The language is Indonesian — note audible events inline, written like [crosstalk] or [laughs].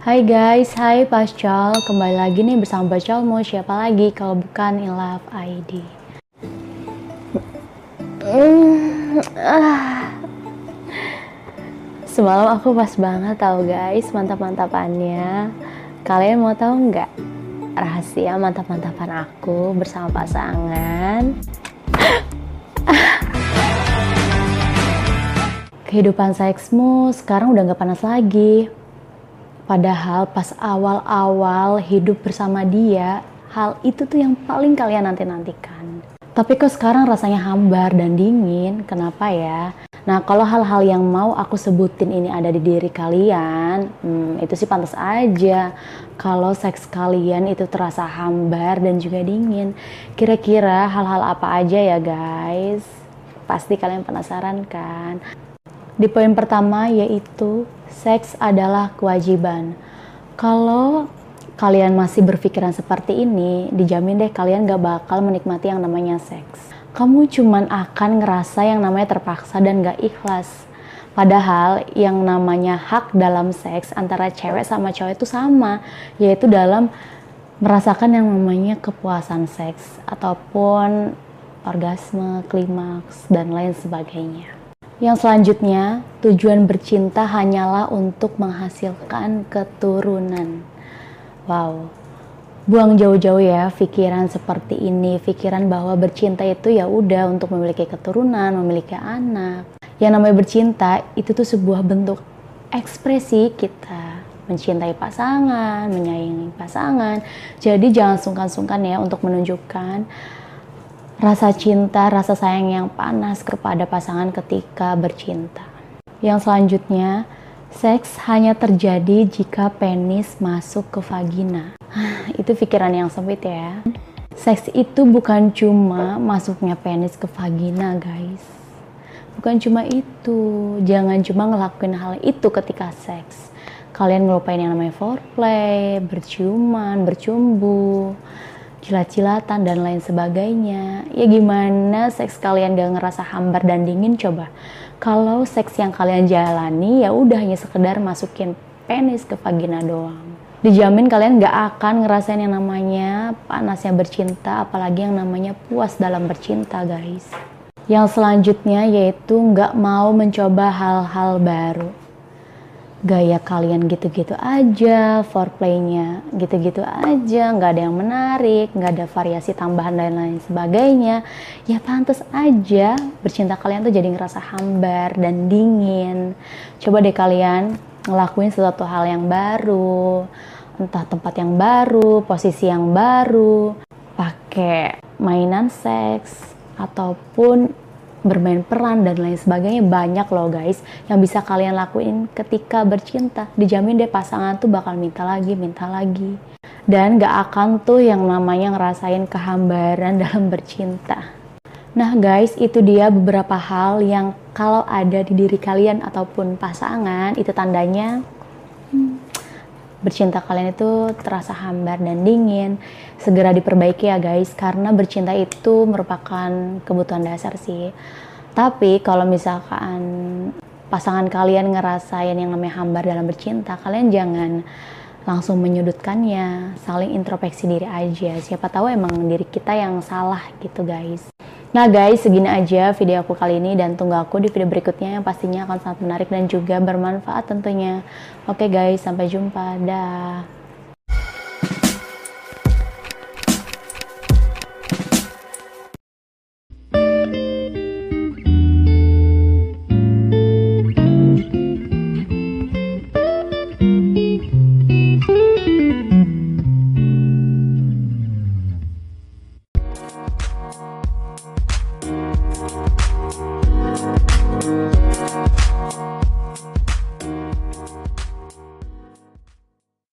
Hai guys, hai Pascal, kembali lagi nih bersama Pascal mau siapa lagi kalau bukan Love ID. Mm, ah. Semalam aku pas banget tau guys mantap-mantapannya. Kalian mau tahu nggak rahasia mantap-mantapan aku bersama pasangan? Kehidupan seksmu sekarang udah nggak panas lagi. Padahal pas awal-awal hidup bersama dia, hal itu tuh yang paling kalian nanti-nantikan. Tapi kok sekarang rasanya hambar dan dingin, kenapa ya? Nah kalau hal-hal yang mau aku sebutin ini ada di diri kalian, hmm, itu sih pantas aja. Kalau seks kalian itu terasa hambar dan juga dingin. Kira-kira hal-hal apa aja ya guys? Pasti kalian penasaran kan? Di poin pertama yaitu seks adalah kewajiban. Kalau kalian masih berpikiran seperti ini, dijamin deh kalian gak bakal menikmati yang namanya seks. Kamu cuman akan ngerasa yang namanya terpaksa dan gak ikhlas. Padahal yang namanya hak dalam seks antara cewek sama cowok itu sama, yaitu dalam merasakan yang namanya kepuasan seks ataupun orgasme, klimaks, dan lain sebagainya. Yang selanjutnya, tujuan bercinta hanyalah untuk menghasilkan keturunan. Wow, buang jauh-jauh ya pikiran seperti ini, pikiran bahwa bercinta itu ya udah untuk memiliki keturunan, memiliki anak. Yang namanya bercinta itu tuh sebuah bentuk ekspresi kita mencintai pasangan, menyayangi pasangan. Jadi jangan sungkan-sungkan ya untuk menunjukkan rasa cinta, rasa sayang yang panas kepada pasangan ketika bercinta. Yang selanjutnya, seks hanya terjadi jika penis masuk ke vagina. [sighs] itu pikiran yang sempit ya. Seks itu bukan cuma masuknya penis ke vagina, guys. Bukan cuma itu. Jangan cuma ngelakuin hal itu ketika seks. Kalian ngelupain yang namanya foreplay, berciuman, bercumbu, jilat-jilatan dan lain sebagainya. Ya gimana seks kalian gak ngerasa hambar dan dingin coba. Kalau seks yang kalian jalani ya udah hanya sekedar masukin penis ke vagina doang. Dijamin kalian gak akan ngerasain yang namanya panasnya bercinta, apalagi yang namanya puas dalam bercinta guys. Yang selanjutnya yaitu nggak mau mencoba hal-hal baru gaya kalian gitu-gitu aja, foreplaynya gitu-gitu aja, nggak ada yang menarik, nggak ada variasi tambahan dan lain sebagainya, ya pantas aja bercinta kalian tuh jadi ngerasa hambar dan dingin. Coba deh kalian ngelakuin sesuatu hal yang baru, entah tempat yang baru, posisi yang baru, pakai mainan seks, ataupun bermain peran dan lain sebagainya banyak loh guys yang bisa kalian lakuin ketika bercinta. Dijamin deh pasangan tuh bakal minta lagi minta lagi. Dan gak akan tuh yang namanya ngerasain kehambaran [laughs] dalam bercinta. Nah guys itu dia beberapa hal yang kalau ada di diri kalian ataupun pasangan itu tandanya bercinta kalian itu terasa hambar dan dingin, segera diperbaiki ya guys, karena bercinta itu merupakan kebutuhan dasar sih. Tapi kalau misalkan pasangan kalian ngerasain yang namanya hambar dalam bercinta, kalian jangan langsung menyudutkannya, saling introspeksi diri aja. Siapa tahu emang diri kita yang salah gitu guys. Nah guys, segini aja video aku kali ini dan tunggu aku di video berikutnya yang pastinya akan sangat menarik dan juga bermanfaat tentunya. Oke guys, sampai jumpa. Dah. Thank you.